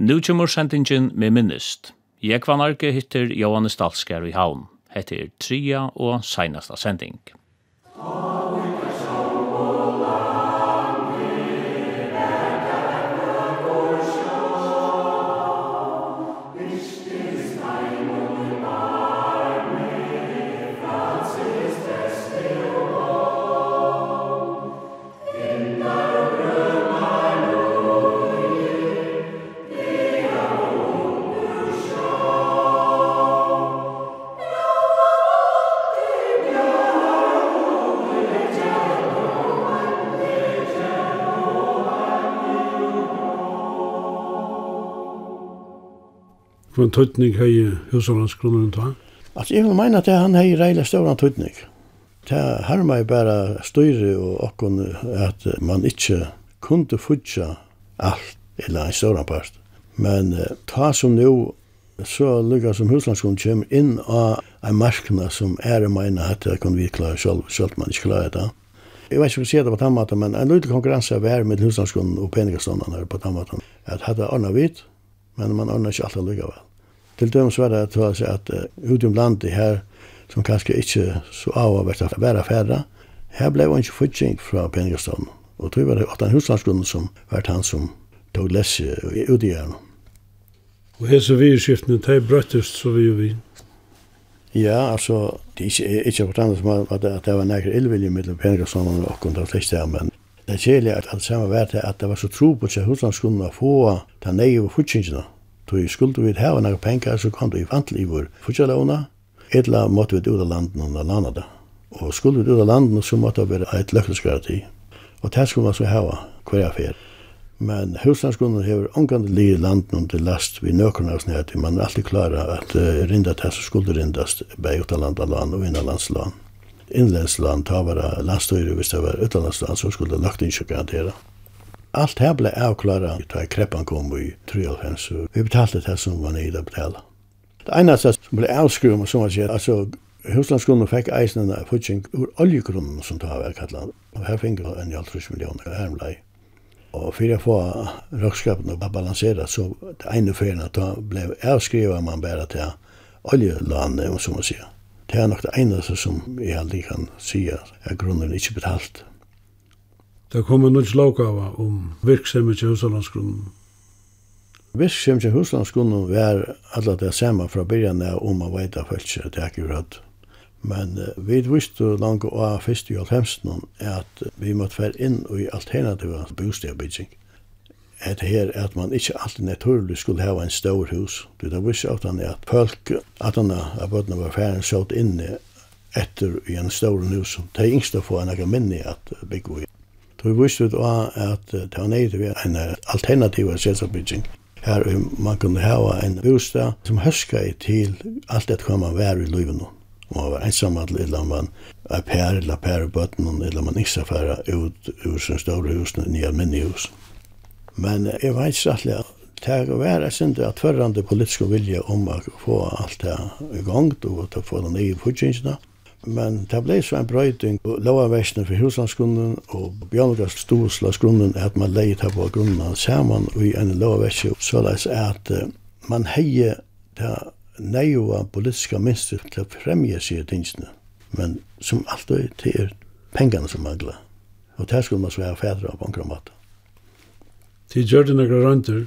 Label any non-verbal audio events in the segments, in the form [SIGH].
Nu kommer sendingen med minnest. Jeg kvann arke hittir Johannes Dalskar i havn. Hette er tria og seinasta sending. Hvilken tøytning hei husholdningsgrunnen ta? Altså, jeg vil mene at han hei reilig større tøytning. Det har man bare styre og okkon at man ikke kunde fudja alt, eller en større part. Men ta som nu så lukka som huslandskom kommer inn av en markna som er meina at det kan vi klare selv, selv man ikke klarer det. Jeg vet ikke om jeg sier det på den måten, men en lydelig konkurranse er vær med huslandskom og peningaståndene på den måten. At hadde ordnet vidt, men man ordnet ikke alltid lukka vel. Til dømes var det at, at uh, ute om landet her, som kanskje ikke så av å være færre, her ble han ikke fyrtjeng fra peningastånden. Og tog var det at han huslandsgrunnen som var han som tog lesse ut i hjernen. Og hese virskiftene, de brøttest så vi jo vi. Ja, altså, det er ikke, ikke på tannet som at, at det var nærkere illvilje mellom peningastånden og åkken, til fleste her, men det er kjellig at det samme var det at det var så tro på seg huslandsgrunnen å få den nøye og fyrtjengene. Tog skulle vi hava några pengar så kom det i vantlig i vår fortsatt Etla måtte vi ut av landet og landa det. Og skulle vi ut av landet så måtte vi være et løkteskarati. Og det skulle man så hava hver affær. Men huslandsgrunnen hever omgående li i landen til last vi nøkron av snett. Man er alltid klara at uh, rinda det som skulle rindast bei land og innanlandsland. Innlandsland, tar var landstøyre hvis det var utanlandsland så skulle det lagt ikke garantera. Alt her blev avklara da kreppan kom i 93, så vi betalte det som var nöjda att betala. Det ena som blev avskrum, som var sier, alltså Huslandsgrunnen fikk eisen en futsing ur oljegrunnen som det var kallet. Og her fikk en hjaltrus millioner av hermlei. Og for jeg få røkskapen å balansere, så det ene ferien at det ble avskrivet man bare til oljelandet, som man sier. Det er nok det eneste som jeg aldri kan si at grunnen ikke betalt. Det kom en nødt lovgave om virksomhet til huslandsgrunnen. Virksomhet til huslandsgrunnen var alle det samme fra begynnelsen av om å vet at folk er akkurat. Men uh, vi visste langt av først i 90 at vi måtte være inn i alternativa bostedbygging. Et her at man ikke alltid naturlig skulle ha en stor hus. Det visste at han at folk, at han av bøttene var ferdig sått inne etter i en stor hus. Det er yngst å få en minne at bygge i. Då visste vi att det var nøyde vi en alternativ sällskapsbygging. Här man kunde ha en bostad som høskade till allt det hva man var i livet man var ensam att eller man är per eller per i bøtten eller man ikke færa ut ur sin stora hus nye minne hus men jag vet inte att det var et sinde att förrande politiska vilja om att få allt det i gang og å få den nya fortjensene Men det ble så en brøyting på lovaversene for huslandsgrunnen og Bjørnogars storslagsgrunnen at man leie det på grunnen sammen i en lovaverse så leis at man heie det nøyva politiska minster til å fremje seg i tingene. Men som alltid det er pengene som mangler. Og det skulle man så ha fædre av bankra måte. Til gjør det noen rønter?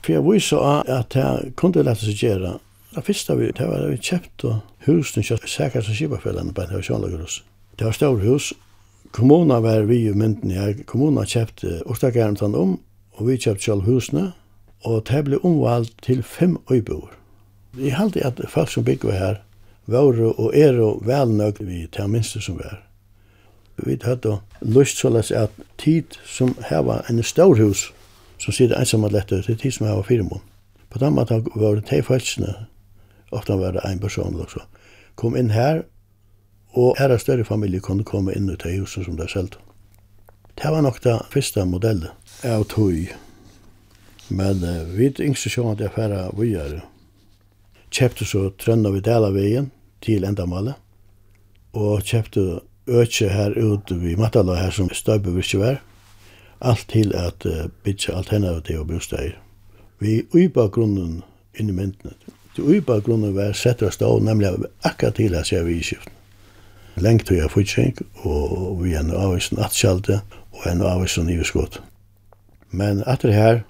For jeg viser at det kunne lette seg gjøre. Det første vi, det var vi kjøpt og husen kjøtt sækast og kjipafellene på en av Sjånlagerhus. Det var stor hus. Kommuna var vi i mynden her. Kommuna kjøpte Ostagæren tann om, og vi kjøpte selv husene, og det ble omvalgt til fem øyboer. Vi halte at folk som bygde her, var og er og velnøgd vi til minste som var. Vi hadde lyst så løs at tid som her var en stor hus, som sitter ensamt lett ut, det er tid som her var fire mån. På den måten var det de folkene ofta var det en person så kom inn her, og her større familie kunne komme inn til huset som det er selv. Det var nok det første modellet av tog, men uh, vi yngste sjån at jeg færre vujere. Kjøpte så trønda vi del av veien til endamalet, og kjøpte økje her ute vi Matala her som støybe virkje var, alt til at uh, bytja alternativ og bosteir. Vi uiba grunnen inn i myndene til uibakgrunnen var sett av stå, nemlig akkurat til at jeg var i skiften. Lengt tog jeg futsing, og vi er en avvisen atskjalde, og en avvisen skott. Men etter her,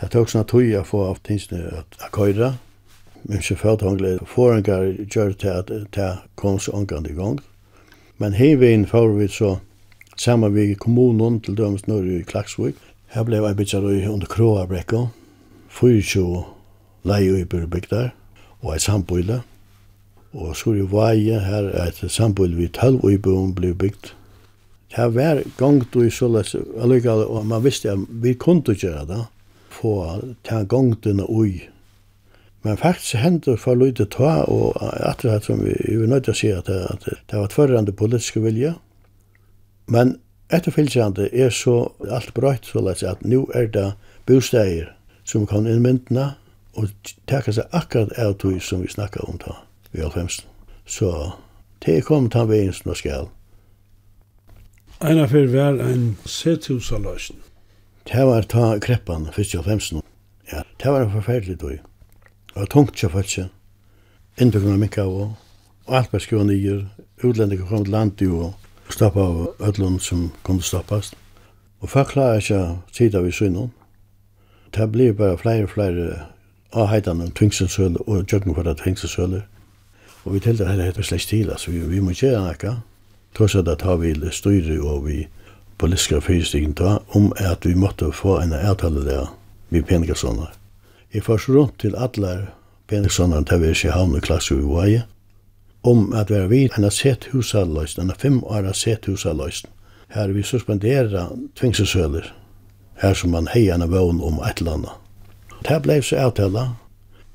det tok sånn tog jeg få av tingene at køyre, men så falt håndle forengar gjør til at det kom så ångande i gang. Men hevin får vi så sammen vi kommunen til dømes når i Klaksvik. Her ble jeg bytjar under Kroabrekko, 24 leie i bygdar, og et sambøyle. Og så er det vaje her et sambøyle vi tølv i bygdar ble bygd. Det var gongt i såles, og man visste at vi kunne gjøre det, få ta gongtene ui. Men faktisk hendte for lite ta, og etter at som vi er nødt til å si at det, at det var tførrende politiske vilje. Men etterfylgjande er så alt brøyt så at nå er det bosteier som kan innmyndene, og taka seg akkurat av tog som vi snakka om ta i alfemsen. Så det er kommet han veien som det skal. Ein fyrir var ein sethusalausn. Det var ta kreppan fyrst i alfemsen. Ja, det var en forferdelig tog. Det var tungt kja fatsi. Innbyggna mikka av og alt var skjua nyer. Utlendinger kom til landi og stoppa av öllun som kunde stoppast. Og folk klarer ikke sida vi synon. Det blir bare flere og flere av heitan om tungsinsøle og gjøkken for at tungsinsøle. Og vi telte heller heter slett til, altså vi, vi må gjøre nekka. Tross at det har vi styre og vi politiske fyrstikken ta om at vi måtte få en avtale der vi penikasoner. Jeg først rundt til alle penikasoner til vi ikke havne klasse i Vaje om at vi har vi en sett husaløst, en fem år sett husaløst. Her vi suspenderer tvingsesøler, her som man heier en vån om et eller annet Det ble så avtala.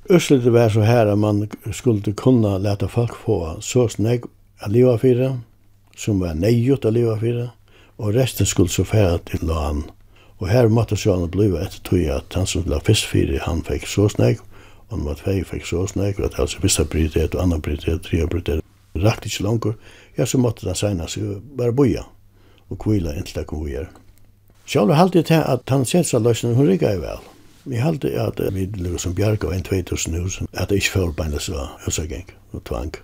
Øslet var så her at man skulle kunne lete folk få så snegg a liva fyra, som var neiut a liva fyra, og resten skulle så færa til land. Og her måtte så han bliva etter tog at han som la fisk fyra, han fikk så snegg, og han måtte tvei fikk så snegg, og at altså vissa prioritet og annan prioritet, tria prioritet, rakt ikke langer, ja, så måtte han senast bare boja og kvila inntil det kom vi gjør. Sjálf halde jeg til at han sett seg løsning, hun rikka jeg vel. Vi halte at vi lukket som bjarga av en 2000 hus, at det ikke forbeina så høsageng og tvang.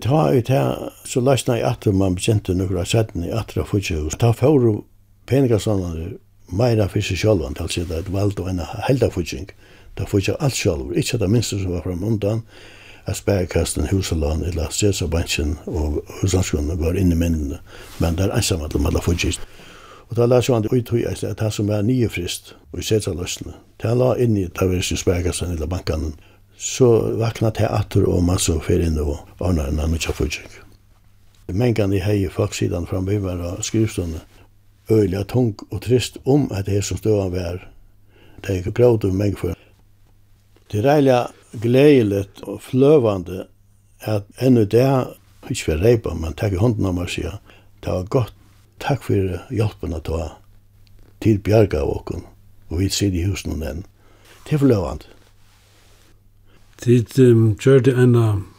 Ta i her, så løsna i at man bekjente nukra setten i atra hus. Ta fóru peningastandande meira fyrir sjálvan, altså det er et vald og en helda futsjeng. Ta futsja alt sjálvur, ikkje det minste som var fram undan, at spærkasten, husalan, eller sesa og husanskunnen var inne i minnene, men det er einsamt om alla futsjist. Og da las jo han ut hui eisne at det som var nye frist og i setja løsene, det la inn i det versi spækasen eller bankanen, så vakna til atter og masse fyrir inn og ordna en annen utja fyrtjek. Mengan i hei folk sidan frambivar av skrivstående, øyla tung og trist om at det som stod han var, det er ikke gråd om meng for. Det er reilig gledeligt og fløvande at ennå det, ikke for reipa, men takk i hånden av meg sija, det var godt takk for hjelpen at du har til bjerga av åkken, og vi sitter i husen og den. Det er forløvende. Tid um, kjørte en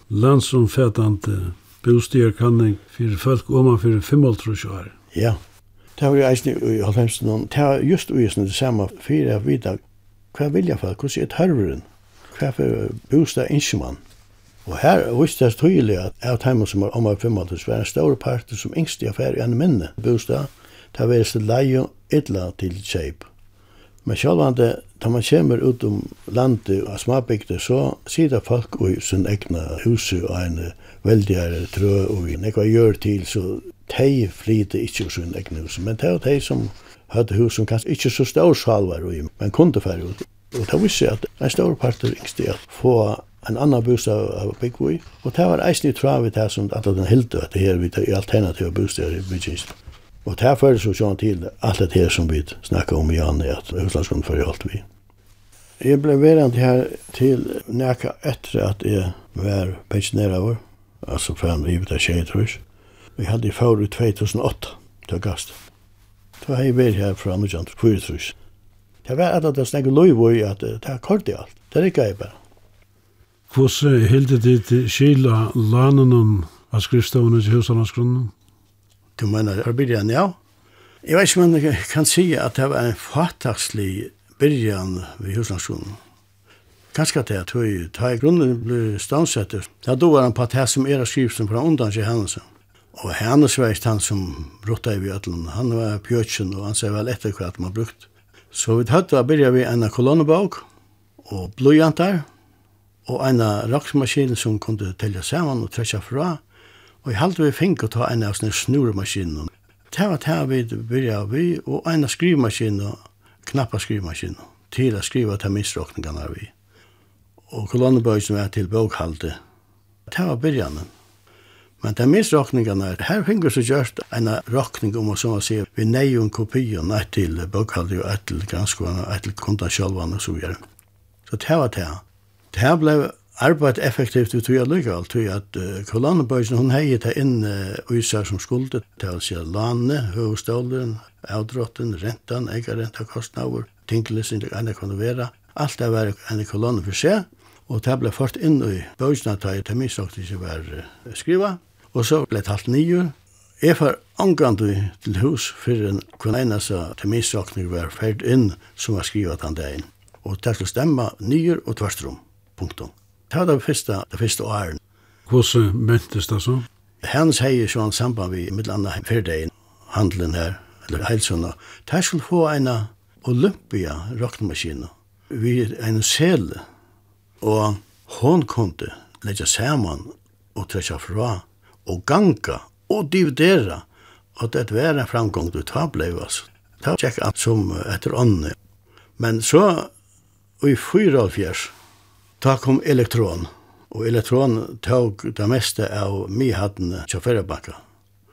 landsomfattende bostyrkanning for folk om man for 55 år. Ja, det var jo eisen i halvhemsen, det var just uisen det samme for jeg vet hva vilja folk, hvordan er tørveren, hva for bostad innskjer man. Og her visste jeg tydelig at av teimen som var omar 500 var en stor part som yngst i affær i en minne bostad, det var til leie ytla til kjeip. Men sjálvande, da man kommer ut om landet og småbygde, så sitter folk i sin egna hus og en veldigere trø og en ekva gjør til, så de flyter ikke i sin egna hus. Men det var de som hadde hus som kanskje ikke så stor salvar men kunde færre ut. Og det visste jeg at en stor part yngst i at få en annan bostad av Bigway. Og det var eisen i trav i det som at den hilde at det her vi i alternativa bostader i byggingsen. Og det fører så sånn til alt det her som vi snakka om i Janne, at Østlandsgrunnen fører alt vi. Jeg ble verand her til nekka etter at jeg var pensjoneravår, altså fra en livet av tjej tror tjejetrøys. Vi hadde i før 2008, til gast. Da har jeg vært her fra 1904 trøys. Det var at det snakket lov i at det har kort i alt. Det rikket jeg bare. Hvordan hilde dit skila lanenum av skriftstavene til husanarsgrunnen? Du mener arbeideren, ja. Jeg vet ikke om jeg kan si at det var en fattakslig byrjan ved husanarsgrunnen. Kanskje det er tog, ta i grunnen ble stansett. Da då var han på at som er skriften fra undan seg hennes. Og hennes var ikke han som brutta i bjøtlen. Han var pjøtjen, og han sier vel etter hva man brukt. Så vi tatt var byrja vi en kolonnebog og blodjantar, og en raksmaskin som kunde telja saman og trekja fra, og i halde vi fink å ta en av sånne snurmaskinen. Det var det vi byrja vi, og en av skrivmaskinen, knappa skrivmaskinen, til å skriva til minstråkningene vi. Og kolonnebøysen var til bokhalde. Det var byrjanen. Men det minst råkningene er, her finner så gjørt en råkning om å så å si, vi neier en kopi og til bokhalde og et til granskående og et til kundan og så videre. Så det var det. Det ble arbeid effektivt ut via lykkevel, til at uh, kolonnebøysen, hun hei ta inn uh, uiser som skulde, til å si lane, høvstålen, avdrotten, rentan, eigarenta, kostnaver, tinglesen, det kan det kunne være. Alt det var en kolonne for seg, og det ble ført inn i bøysen at jeg til minst ikke var uh, skriva, og så ble det halvt nye. Jeg var angandu til hus for en kun eneste til minst var ferd inn som var skriva den dagen. Og det skulle stemme nye og tverstrom. Punktum. Det var det første, det første åren. Hvordan mentes det så? Hans heier så han samband vi mitt landa fyrdein, handelen her, eller heilsunna. Der skulle få en Olympia rockmaskina vi en sel og hon kunde leggja saman og trekja fra og ganga og dividera og det var en framgång du ta blei altså. Det var tjekk at som etter ånden. Men så i 44 Ta kom elektron, og elektron tog det meste av mihattene til Ferrebakka.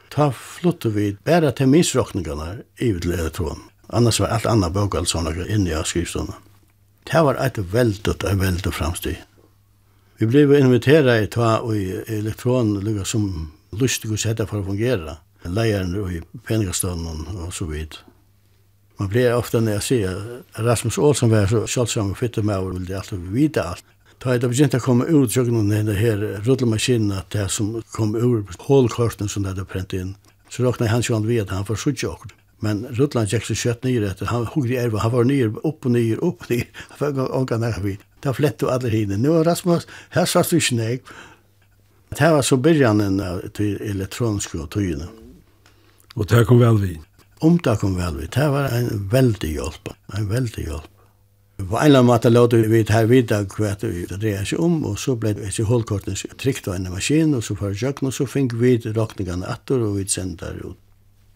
Ta flyttet vi bare til misrokningene i til elektron. Annars var alt annet bøk og alt sånt inne i skrivstående. Det var et veldig, et veldig fremstid. Vi blev inviteret i ta i elektron lugga som lustig å sette för att fungera. Leieren i peningastånden och så vidt. Man blir ofta när jeg sier Rasmus Olsson var så kjølsom og fytte med og ville alltid vita allt. Da er det begynt å komme ut jøkken denne her rullemaskinen at det som kom ur hålkorten som det hadde prent inn. Så råkna han sjåan vid at han får suttje åkken. Men Rutland gikk så kjøtt nyr etter. Han hugg i erva, han var nyr, opp og nyr, opp og nyr. Han var gang ångan vi. Da flett du alle hine. Nå, Rasmus, her satt du ikke nek. Det var så byrjanen av elektroniske og tøyene. Og det kom vel vi? Om det kom vel vi. Det var en veldig hjelp. En veldig hjelp. På en eller annen måte låt vi her videre hva vi dreier seg om, og så ble det ikke holdkortene trygt av en maskin, og så får jeg og så fikk vi råkningene etter, og vi sendte det ut.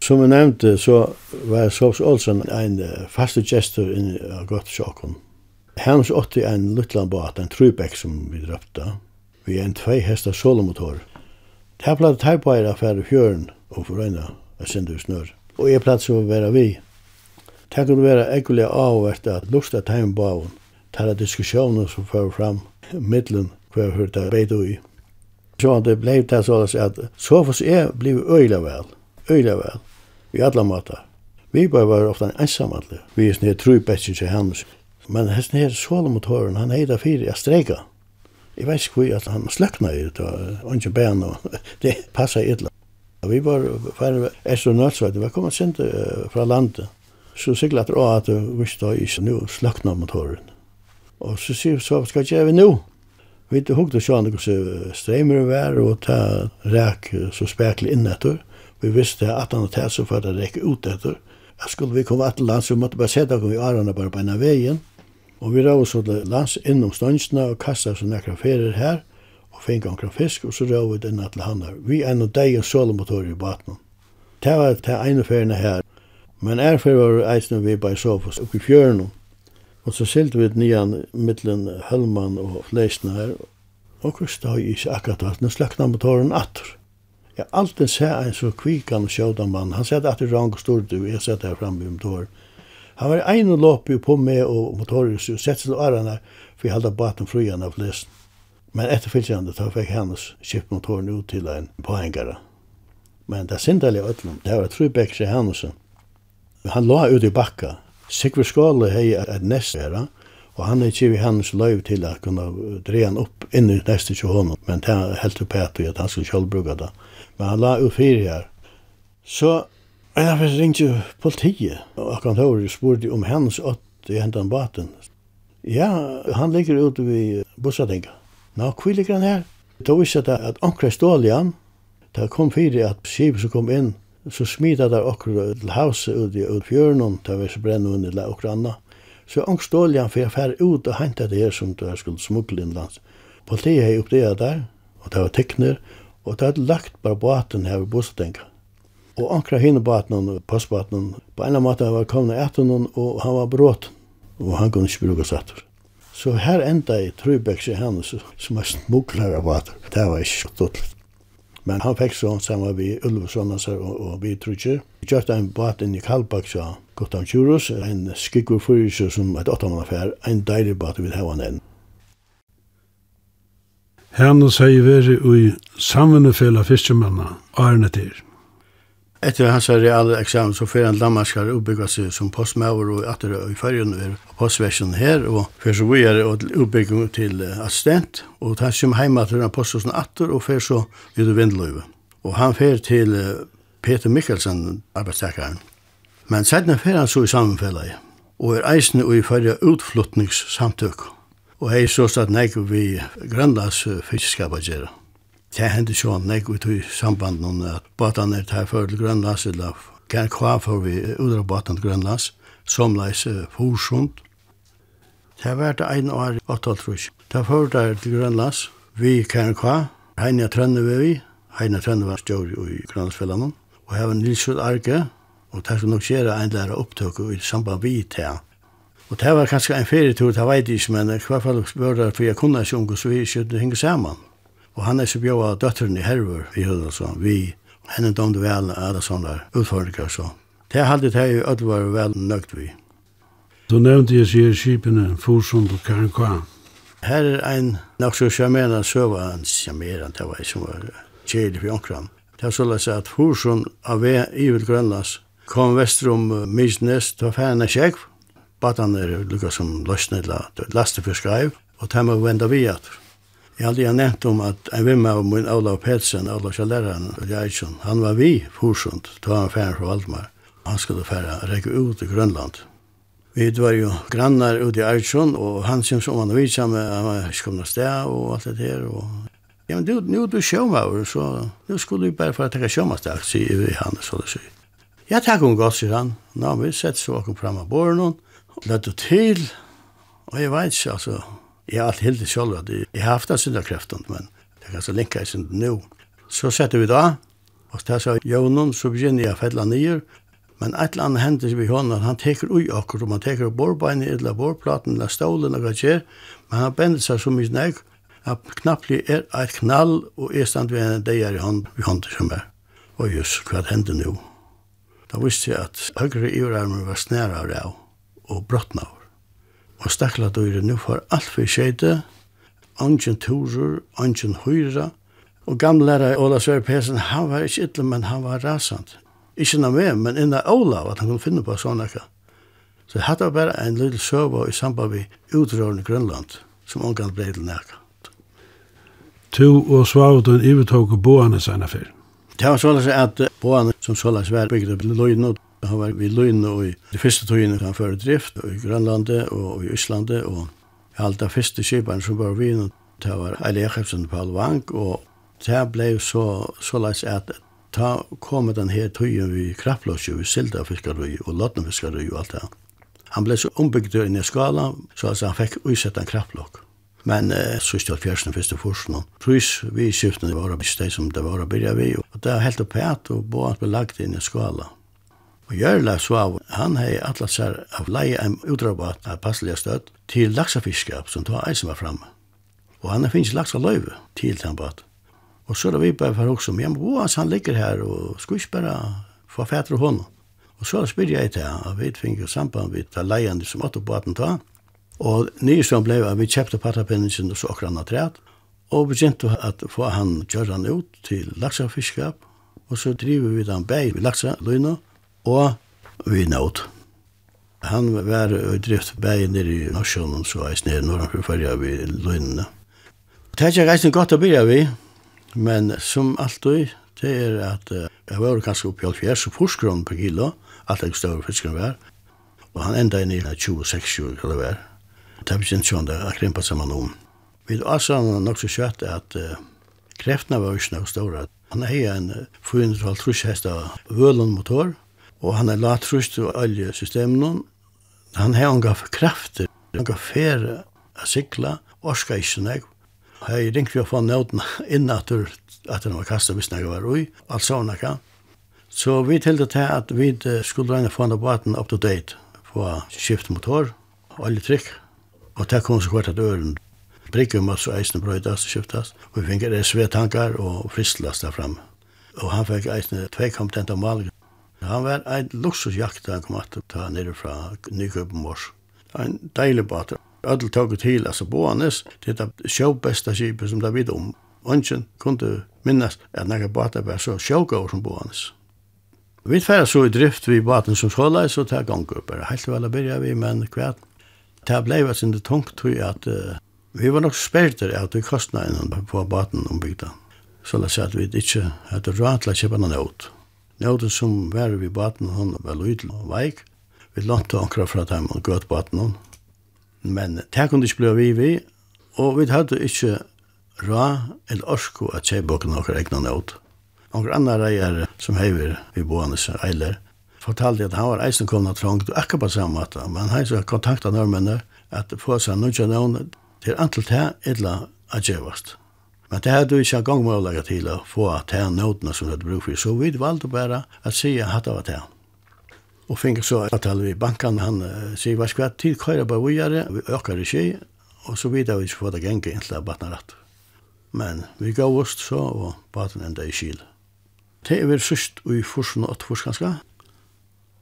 Som jeg nevnte, så var Sovs Olsen en faste gestor i Gottsjåkon. Hans åtte en Lutlandbåt, en Trubæk som vi drøpte, vi er en tvei hesta solomotor. Det her ble det her på eier affære fjøren, og for øyne, jeg sender snør. Og jeg platt så å være vi, Det kunne være ekkelig avvært at lusta teimbaven til at diskusjonen som fører fram middelen hver hver det beit i. Så det blei det så at Sofus er blei øyla vel, øyla vel, i alla måter. Vi bare var ofta en ensamadle, vi er tru trubetsin til hans. Men hesten her solomotoren, han heida fyrir a streika. Jeg vet ikke hvor at han sløkna i det, og ikke ben, og [LAUGHS] det passa illa. Vi var ferdig, er så nødt, var kommet sint fra landet. Så siklet det at vi visste jeg ikke nå slakna motoren. Og så sier vi så, hva skal jeg gjøre nå? Vi vet hukte sjåan hvordan streimer var og ta rek så spekler inn etter. Vi visste at han hadde så for å rekke ut etter. Jeg skulle vi komme til land, så vi måtte bare sette oss i årene bare på en av veien. Og vi rau oss til lands innom stønsene og kastet oss nekra ferier her og fikk omkra fisk, og så rau vi den til han Vi er noe deg og solomotor i baten. Det var det ene feriene her, Men erfer var eisne vi bare bei Sofos oppi fjøren. Og så silt vi nian mittlen Hølman og Fleisner her. Og hvor stod jeg ikke akkurat at nå slakna motoren atter. Jeg alltid ser en så kvikan og sjådan mann. Han sier at det rang stort du, jeg sier det her framme i motoren. Han var ein og låp på meg og motorer og sett seg til årene for jeg hadde baten frujan av flest. Men etter fylkjande tar fikk hennes kjipt motoren ut til en påhengare. Men det er sindalige ötlum, det var tru bekk bækse hennesen Han lå ut i bakka. Sigvur Skåle hei et nest her, og han er kivi hans løyv til at kunne dreie han opp inn i nestet til honom, men det er helt oppi at han skulle sjálf bruka det. Men han la ut fyrir her. Så en av oss ringte politiet, og akkurat høyre spurte om hans ått i hentan baten. Ja, han ligger ute vid bussatinga. Nå, hvor ligger han her? Da visste jeg at onkra stål igjen. Det kom fire at skipet som kom inn så smita der okkur til hauset ut i fjørnum, da vi så vers brennun eller okkur anna. Så angst oljan for jeg fær ut og henta det her som du skulle smugle innlands. Politiet hei oppdea der, og det var tekner, og det hadde lagt bare båten her ved bostenka. Og ankra hinne båten og passbåten, på en måte var kommet etter noen, og han var bråt, og han kunne ikke bruke satt. Så her enda i Trøybæks i hennes som er smuglare båter. Det var ikke stått Men han fikk så sammen med Ulve og, og vi trutjer. Vi kjørte en båt inn i Kalbak, så Gottam Tjurus, en skikkur fyrirse som et åttamannaffær, en deilig båt vi hava den. Henne sier vi i samvennefela fiskemanna, Arne Tyr. Etter hans reale eksamen så fer han Danmarkar utbygga seg som postmauer og atter i fyrjen er postversjonen her og fer så vi er utbygga til assistent og han kommer heima til han postversjonen atter og fer så vid vindløyve. Og han fer til Peter Mikkelsen, arbeidstakaren. Men sætna fyrir han så i sammenfellet og er eisne og i fyrja utflutningssamtøk og hei så statt nek vi grønlands fiskskap å. Det hendte så nek ut i sambanden at båtene er tar for til Grønlands, eller kan kva for vi udra båtene til Grønlands, som leis Forsund. Det har vært en år, 8,5. Det for der til Grønlands, vi kan kva, Heina Trønne var vi, Heina Trønne var stjør i Grønlandsfellanen, og her var Nilsjød Arke, og det skal nok skjere en lærer opptøk i samband vi til Og det var kanskje en ferietur, det vet jeg ikke, men i hvert fall var det for jeg kunne ikke unge, så vi ikke henge sammen. Og han er så bjóa døtteren i herver i høyden, så vi henne domte vel alle sånne utfordringer, så. Det er alltid det jeg øde var vel nøgt vi. Du nevnte jeg sier skipene Forsund og Karanka. Her er en nok så sjamerende søva, en sjamerende, det var jeg som var kjedelig for jonkran. Det er så såleis at Forsund av vei i Grønlands kom vestrum Mysnes, var færne kjekv, batan er lukka som løsne løsnedla, lastefiskaiv, og det temma venda vi atur. Jeg hadde jeg nevnt om at en vimma av min Olav Petsen, Olav Kjalleren, Jaitsson, han var vi forsund, da han færen fra Valdemar. Han skulle fære rekke ut i Grønland. Vi var jo grannar ute i Artsson, og han synes som han var vidt sammen, han var ikke kommet sted og alt det der. Og... Ja, men nu du sjømaver, så nu skulle vi bare få å takke sjømastak, sier vi han, så det sier. Ja, takk om godt, sier han. Nå, vi setter så åkken fram av båren, og lett til, og jeg vet ikke, altså, Jeg har alltid heldig selv at jeg har haft en kreften, men det er ganske linka i synd nå. Så setter vi da, og så sa Jonon, så begynner jeg å fella nye, men et eller annet hender vi hånden, han teker ui akkurat, man teker borbeinet, eller borplaten, eller stålen, eller hva skjer, men han bender seg så mye nek, at knapplig er et knall, og er stand ved en deier i hånd, vi hånd som er. Og just, hva hender nå? Da visste jeg at høyre iverarmen var snæra av, og brottna av og stakla døyre nu for alt for skjøyte, angen turer, angen høyre, og gamle lærer Ola Sverre Pesen, han var ikke ytlig, men han var rasant. Ikke noe med, men inna Ola, at han kunne finne på sånne ekka. Så jeg hadde bare en lille søva i samband med utrørende Grønland, som omgang ble til nekka. Tu og Svavdun ivetog boane sanna fyr. Det var sånn at boane som sånn var bygd av løgnet, Han var vid Lund og i de første togene han fører drift i Grønlandet og i Øslandet og alt de første skipene som var vid det var Eile Jakobsen på Alvang og det ble så, så leis at ta kom den her tøyen vi krapplåsje, vi silda fiskarøy og lodna fiskarøy og alt det. Han ble så ombygd inn i skala, så altså han fikk uisett en krapplåk. Men eh, så stod fjersen første forsen. Prøys vi i skiftene var det som det var å byrja vi, og det var helt opphett og båt belagt inn i skala. Og Jørla Svav, han hei atlat seg av leie en utrabat av passelig støtt til laksafiskap som tog eisen var framme. Og han finnes laksa løyve til den bat. Og så er vi bare for også, men hva han ligger her og skal ikke bare få fætre hånden. Og så spyr jeg til han, og vi fikk jo samband med de leiene som åtte baten ta. Og nye som ble at vi kjøpte pattapenningen og så akkurat han træt. Og begynte at få han kjøre han ut til laksafiskap. Og så driver vi den bæg ved laksa løyne og vi nåt. Han var i drift bæg nere i Norsjøen, så jeg sned når han forfølger vi løgnene. Det er ikke reisende godt å begynne vi, men som alltid, det er at jeg var kanskje oppi alt fjers så forskron på kilo, alt jeg større fiskene var, og han enda inn i 26-20 kilo var. Det er ikke sånn det er krimpet sammen om. Vi er også nok så kjøtt at kreftene var ikke noe store. Han har en 450 hest av vølen motor, Og han er latrust og alle systemene. Han har en unga krafter, gav fere a sikla, orska ikke nek. Hei ringte vi å få nøyden inn at han var kastet hvis nek var ui, alt sånn ikke. Så vi tilde til at vi skulle regne få han baten up to date, få skift motor, alle trykk, og det kom så kvart at øren. Brygge om at så eisene brøydast og skiftast, og vi finner SV-tankar og fristlast der fremme. Og han fikk eisene tvei kompetenta malger Han var ein luksusjakt han kom att ta nere fra Nyköpenmors. En deilig båt. Ödel tog til, altså Boanes, det er det sjåbeste skipet som det vidt om. Ønsken kunne minnes at nekka båter var så sjågård som Boanes. Vi færre så i drift vi båten som skåla, så det er ganger bare. Helt vel å byrja vi, men kvart. Det blei vært sin tungt tog at uh, vi var nok spelter av de kostnaden på båten ombygda. Så la seg at vi ikke hadde råd til å kjøpe noen. Nåden som var vi baten, han var lydel og veik. Vi lånte ankra fra dem og gøtt baten. Men det kunne ikke bli vi vi, og vi hadde ikke ra eller orsko at se boken akkur egna nød. Anker andre reier som hever vi boende seg eiler, fortalte at han var eisen komna trangt og akkurat på samme måte, men han har kontakta nordmennene at få seg nødja nåd til antall til etla at gjevast. Men det hadde vi ikke gang med til å få til her nåtene som hadde bruk for. Så vi valgte bare at si at det var til. Og fikk så at vi bankan, han sier, hva skal vi tid køyre på vujere, vi øker ikke, og så videre vi ikke få det genge inntil det baten rett. Men vi gav oss så, og baten enda i kyl. Det er vi sørst i forsen og forskanska,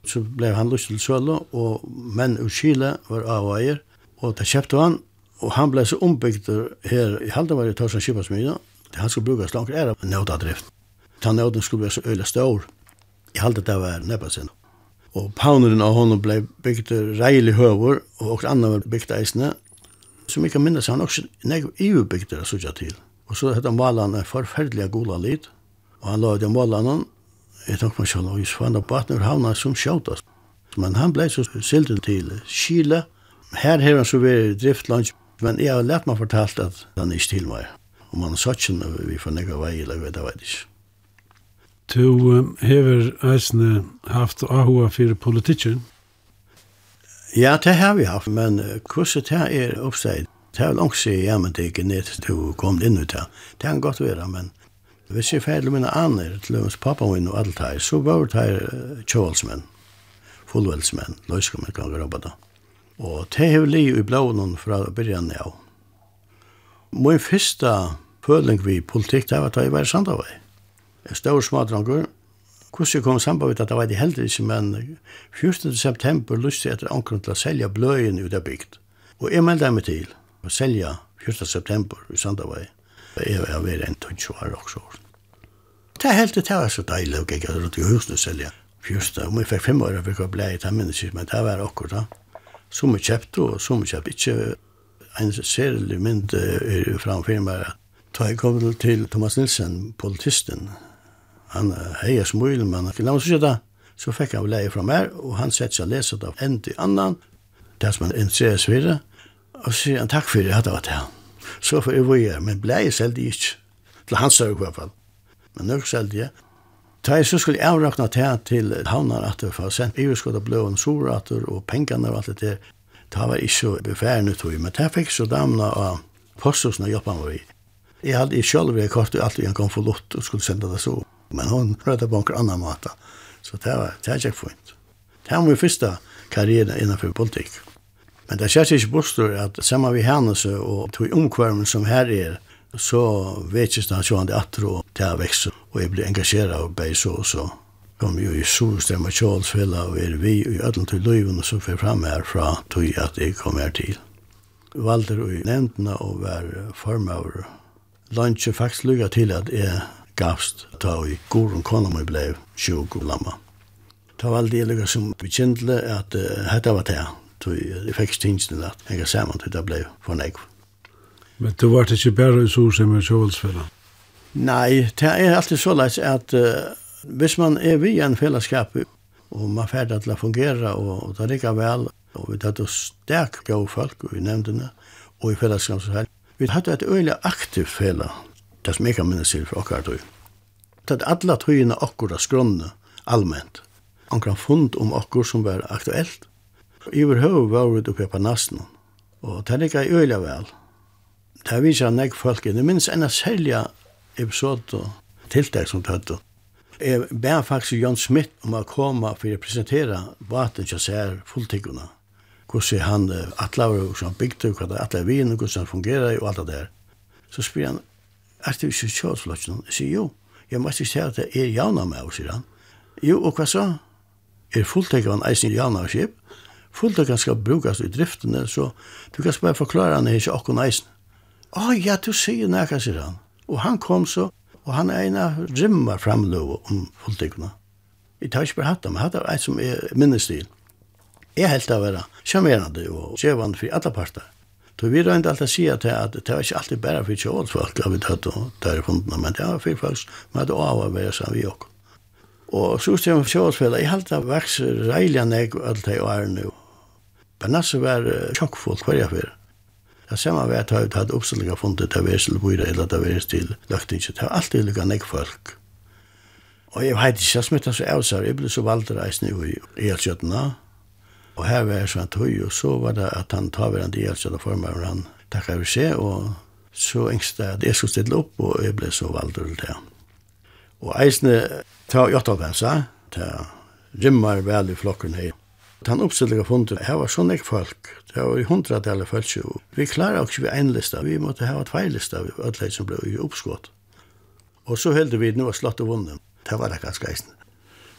så ble han lyst til sølo, og menn ur kyle var av avveier, og det kjøpte han, Og han ble så ombygd her i Haldavar i Torsen Kipasmyna. Han skulle brukas langt er av nødadrift. Han nøden skulle være så øyla stor. I Haldavar det var sin. Og pauneren av honom ble bygd reilig høver, og også andre var bygd eisene. Som jeg kan minnes, han også negv iubygd det sutja til. Og så hette malan en forferdelig gula lid. Og han la ut den malan Jeg tenkte meg selv, og jeg svann opp vattnet og havna som sjåtast. Men han blei så silden til Kile. Her har han så vært driftlands Men jeg har lært meg fortalt at han er ikke til meg. Og man har satt ikke vi får nekka vei, eller vet jeg vet ikke. Du um, hever eisne haft ahua fyrir politikken? Ja, det har vi haft, men hvordan det er oppsteg? Det er langt siden jeg men det ikke ned til å komme inn ut her. Det kan godt være, men hvis jeg feil mine aner til hans pappa min og alt her, så var det her kjålsmenn, fullveldsmenn, løskommer kan grabba da. det. Og det har li i blånen fra byrjan av. Min fyrsta føling vi politikk, det var at jeg var i Sandavøy. Jeg stod smadranger. Hvordan jeg kom sammen med at det var det heldig ikke, men 14. september lyste jeg etter ankeren til å selge bløyen ut av bygd. Og jeg meldte meg til å selge 14. september i Sandavøy. Jeg var ved en tunnsvar også. Det er helt det var så deilig å gå rundt i husene og selge. Fyrsta, om jeg fikk fem år, jeg fikk blei, det minnes men det var akkurat da som er kjøpt og som er kjøpt ikke. En særlig mynd er framfor meg Da jeg kom til Thomas Nilsen, politisten, han heier smul, men han la meg så det, så fikk han leie fra meg, og han sette seg lese det av en til annan, det som han interesserer seg videre, og så sier han takk for det, at det var det han. Så får jeg var men blei jeg selv ikke, til hans i hvert fall. Men nok selv det, Da jeg så skulle avrakna til til at for å sendt iverskott av bløven sorater og pengene og alt det der. Det var ikke så befærende tog, men det fikk så damna av postusene jobba med i. Jeg hadde i sjølv jeg kort og alltid en kom for lott og skulle senda det så. Men hon rødde på en annan måte. Så det var, det var ikke fint. Det var min første karriere innenfor politikk. Men det skjer ikke bostor at sammen vi hennes og tog omkvarmen som her er, så vet vekist han sjående atro og til vekst, og jeg blir engasjeret av bei så og så. Kom jo i Solstemma Kjolsfella og er vi i ødelen til løyven og så får jeg frem her fra tog at jeg kom her til. Valder og nevntene å være formøver. Lanske faktisk lykket til at jeg gavst ta i gorun kona mi ble sjuk og lamma. Ta valde jeg lykket som bekjentle at uh, hetta var det, tog jeg fikk stingsene at jeg saman til det ble for. Men du var ikke bare i Solsheim og Kjøvelsfella? Nei, det er alltid så leis at uh, hvis man er vi en fellesskap og man ferdig til å fungere og, og det ligger vel og vi tatt oss sterk gode folk i nevndene og i fellesskap så her. Vi hadde et øyelig aktivt fela, det som jeg kan minnes til for akkurat tøy. Det er alle tøyene akkurat skrønne, allment. Ankran fund om akkur som var aktuelt. Iver høy var vi oppe på nasten, og det ligger øyelig vel. Det har vist nek folk, det minns enn selja episode og tiltak som tøttu. Jeg ber faktisk Jon Smith om å komme for å presentere vaten som ser fulltikkene. Hvordan han atlaver, og sånn bygde, hvordan han atlaver vinen, hvordan han fungerer og alt det der. Så spyr han, er det ikke kjødsflotjen? Jeg sier jo, jeg må ikke si at det er javna med, oss, sier han. Jo, og hva så? Er fulltikkene eisen javna og skip? Fulltikkene skal brukes i driftene, så du kan bare forklare han er ikke akkurat eisen. Å oh, ja, du sier nækka», sier han. Og han kom så, og han eina rymmer framløve om politikene. Jeg tar ikke bare hatt dem, hatt dem et som er minnestil. Jeg helt av vera sjarmerande og djevan for alle parter. Så vi røyndi alltid å si at det var ikke alltid bare for kjålfolk av vi tatt og der i fundene, men det var for folk som hadde av å være sammen vi også. Og så stod jeg med kjålfolk, jeg halte av veks reilig enn jeg og alt det i årene. Men Bernasse var sjokkfolk hver jeg fyrir. Det samme var at jeg hadde oppstillinga funnet til vers til Bøyre, eller til vers til Løktinget. Det var alltid lykka nek folk. Og jeg vet ikke jeg smittet så av seg, jeg ble så valgt reisende i Elkjøttene. Og her var jeg sånn tøy, og så var det at han tar hverandre i Elkjøttene for meg, og han takk vi se, og så engste jeg at jeg skulle stille opp, og jeg ble så valgt til det. Og eisene tar jeg åtta av hensa, rymmer vel i flokken her. Den oppstillinga funnet, her var sånn ek folk, Det var i hundra deler jo. Vi klarer ikke vi en lista, vi måtte ha två lista vi alle som ble i uppskott. Og så heldur vi nu var slått og vunnet. Det var det ganske eisen.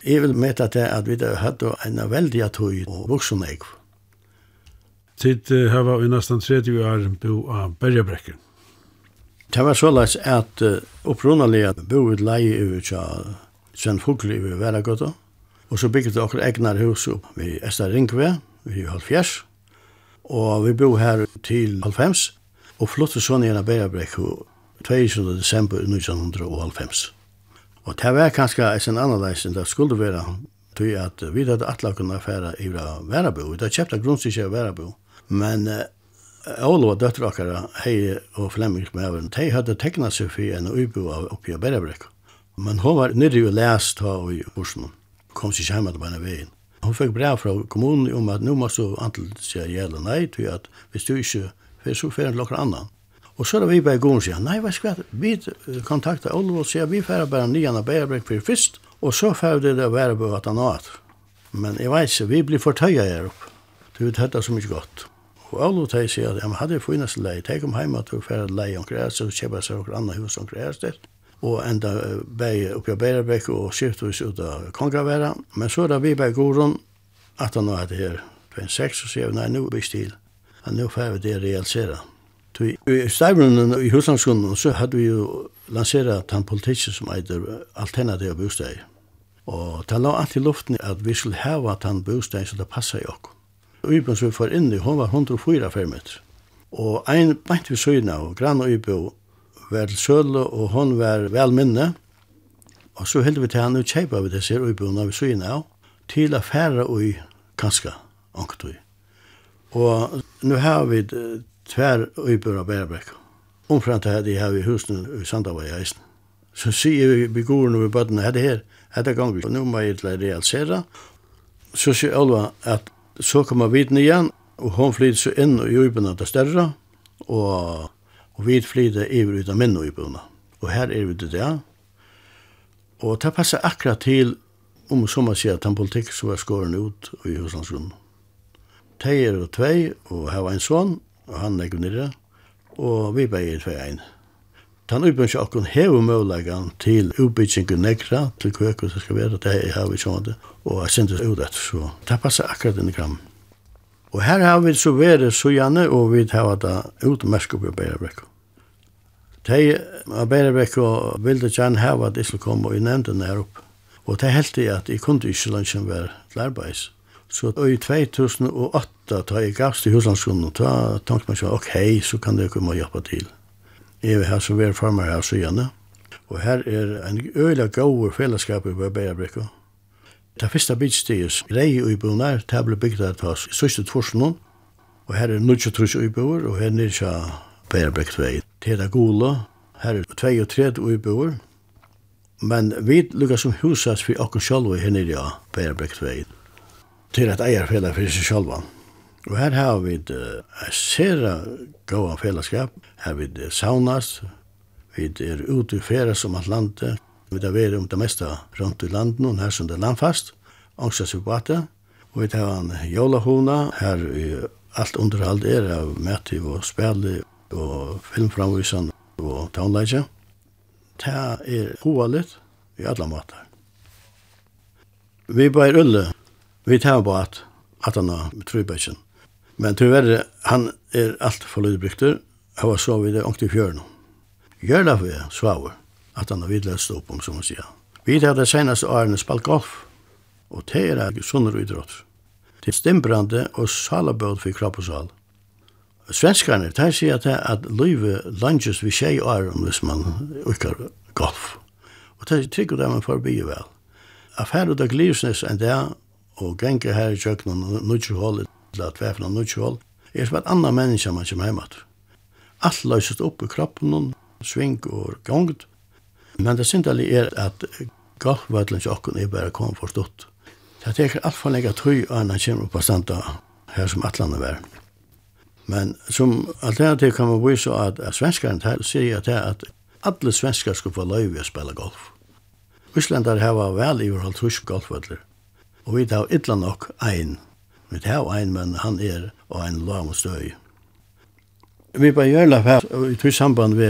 Jeg vil meta til at vi hadde en veldig tøy og voksen eik. Tid her var vi nesten 30 år bo av Bergebrekken. Det var så såleis at uh, opprunalega bo ut leie over tja Sven Fugli i Veragøtta, og så bygget okkur egnar hus opp ved Esta Ringve, vi halvfjers, Og vi bo her til 90, og flytte sånn igjen av Berabrekk 22. desember 1990. Og det var kanskje en annerledes enn det skulle være, tog at vi hadde atla kunne affæra i Værabo, vi hadde kjøpt av grunnstykke av men Olof og døtter okkara, hei og Flemming med de hadde tekna seg for en uibo av oppi av Berabrekk. Men hun var nyrre jo lest av i Borsen, kom sig hjem at bare veien hon fikk brev fra kommunen om at nå må du antall sier jævla nei, til at hvis du ikke, for så fer en lokker annan. Og så er vi bare gående og sier, nei, hva skal vi kontakta Olvo og sier, vi fer bare nian av Bærebrek for først, og så fer det det være på at han har. Men jeg vet ikke, vi blir fortøya her opp. Du vet dette så mye godt. Og Olvo teg sier at, ja, men hadde jeg funnet seg leie, teg om heima til du fer leie om her, så kjøper seg omkring annan hus om omkring her, og enda bei oppi av Bærabæk og skiftus ut av Kongraværa. Men så er det vi bei Gorun, at han har det her 2006, og sier vi, nei, nu er vi stil. Men nå får vi det realisera. I Stavrunnen i Huslandskunden så hadde vi jo lanseret den politikken som heter alternativ bosteg. Og det la alltid luften at vi skulle heva den bostad som det passa i okkur. Uben som vi får inn i, hun var 104 fermet. Og ein bænt vi søyna og grann og ubo var til Søle, og hon var vel minne. Og så hilde vi til henne og kjeipa vi disse uibuna vi syne av, til affæra ui kanska, anktui. Og nu har vi tver uibuna bærebrekk. Omframt her, de har vi husene i Sandavai eisen. Så sier vi vi gore når vi bøttene, hette her, hette gang, nu må jeg realisera. Så sier Olva at så kommer vi den igjen, og hon flyr så inn i uibuna det større, og Og vi flyter iver ut av minne i bøna. Og her er vi til det. Og det passer akkurat til, om som man sier, den politikk som er skåren ut i Huslandsgrunnen. De er og tvei, og her var en sånn, og han er nere, og vi bare er tvei ein. Den utbyggingen som akkurat hever muligheten til utbyggingen negra, til kvøkker som skal være, det er her vi sånn det, og jeg synes det ut etter, så det passer akkurat inn i kram. Og her har vi så vært så gjerne, og vi har vært utmerket på Beirebrekket. De av Berebekk og ville gjerne hava at jeg skulle komme i nevnden her oppe. Og det helt i at jeg kunne ikke lønnsjen være til arbeids. Så i 2008, da jeg gavs til huslandsskolen, da tenkte man ikke, ok, så kan det komme og hjelpe til. Jeg er her som er farmer her, så gjerne. Og her er en øyla gode fellesskap i Berebekk. Det første byggsteget, rei og ibonar, det ble bygd av oss i sørste tvorsen, og her er 23 iboer, og her er nirkja Berebekk 2 til det gula. Her er 32 uiboer. Men vi lukkar som husas for okkur sjálva her nere av Bærebrekk 2. Til et eierfela for seg sjálva. Og her har vi et uh, sera gåa fellesskap. Her vi uh. Vi er ute i færa som Atlante. Vi har vært om det meste rundt i landet, og her som det er landfast. Ångstas vi på Og vi har en jólahona. Her er alt underhald er av mætiv og spælig og filmframvisan og taunleikja. Ta er hovalit i alla matar. Vi bæri ulle, vi tar på at han har trøybæsjen. Men tyverre, han er alt for lydbrykter, og var så vidt ångt i fjøren. Gjør det vi svaver, at han har vidløst opp om, som han sier. Vi tar det seneste årene spalt golf, og det er sunner og idrott. Det er stimbrande og salabød for kropp og salg svenskarna tar sig att att Löve lunches vi tjej är om hvis man ukar golf. Och det tycker de man förbi väl. Affär och glivsnes and där och gänga här i köknen och nutch hål till att väfna nutch hål. Är som ett annan människa man kommer som hemåt. Allt lösest upp i kroppen och sving och gångt. Men det syndali är att golfvällen tjocken är bara kom förstått. Det teker allt för lägga tøy og annan kommer på standa her som atlandet verden. Men som alternativ kan man vise at, at svenskaren til sier at, at alle svenskar skulle få løyve å spela golf. Íslandar hava vel iverholdt tysk golfvødler, og vi tar illa nok ein. Vi tar ein, men han er og ein lam og støy. Vi bare gjør det her, i tysk samband vi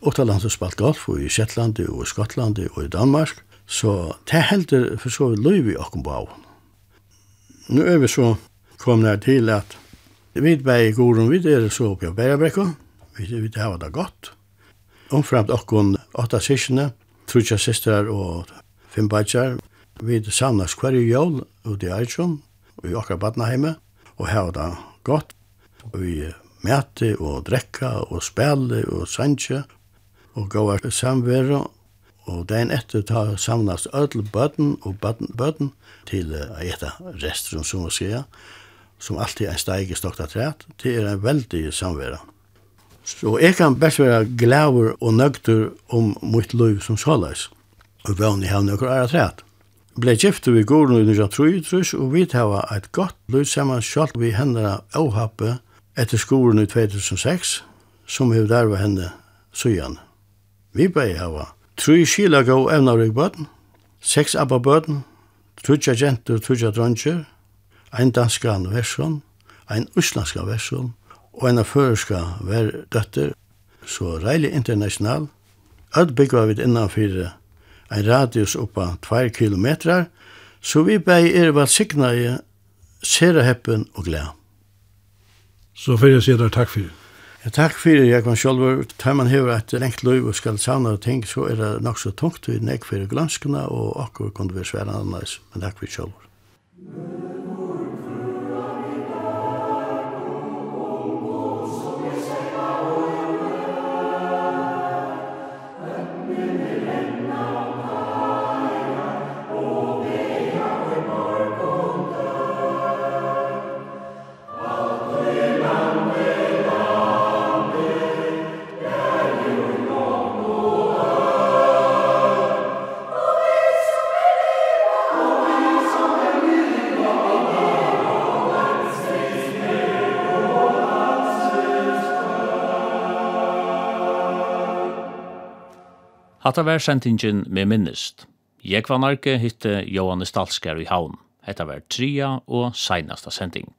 Åttaland som spalt golf, og i Shetland, og i Skottland, og i Danmark, så det heldur for så vidt løyvi på av. Nå er vi så komna til at Vi bæg i Gorun, vi er så oppe av Bærebrekka, vi, vi har det godt. Omframt okkon åtta sysene, trutja systrar og fem badjar. vi samlas hver i jól ute i og i okkar badnaheime, og har det godt. Vi mæti og drekka og spæli og sanje og gåa samvera og dagen etter ta samlas ödel bøtten og bøtten til å etta restrum, som vi sier, som alltid er steig i stokta træt, det er en veldig samvera. Så jeg kan best være glæver og nøgter om mitt liv som såleis, og vann i hevn og æra træt. Ble gifte vi gården i 1933, og vi tava et godt liv saman sjalt vi hendene avhappe etter skolen i 2006, som hev der var henne søyan. Vi bei hava tre skila gau evnarig bøtten, seks abba bøtten, trutja jenter, trutja dronjer, ein danska versjon, ein uslandska versjon, og ein føreska ver døtter, så reilig international. Alt byggva vi innanfyrir ein radius oppa 2 kilometrar, så vi bei er var signa i sera heppen og gleda. Så fyrir jeg sier der takk fyrir. Ja, takk fyrir, jeg kan sjálfur, tar man hefur et lengt løyv og skal savna og ting, så er det nok så tungt vi nek fyrir glanskene, og akkur kundu vi sværa annars, men takk fyrir sjálfur. Hatta var sentingen med minnest. Jeg var narki hitte Johannes Dalskar i haun. Hetta var tria og seinasta sending.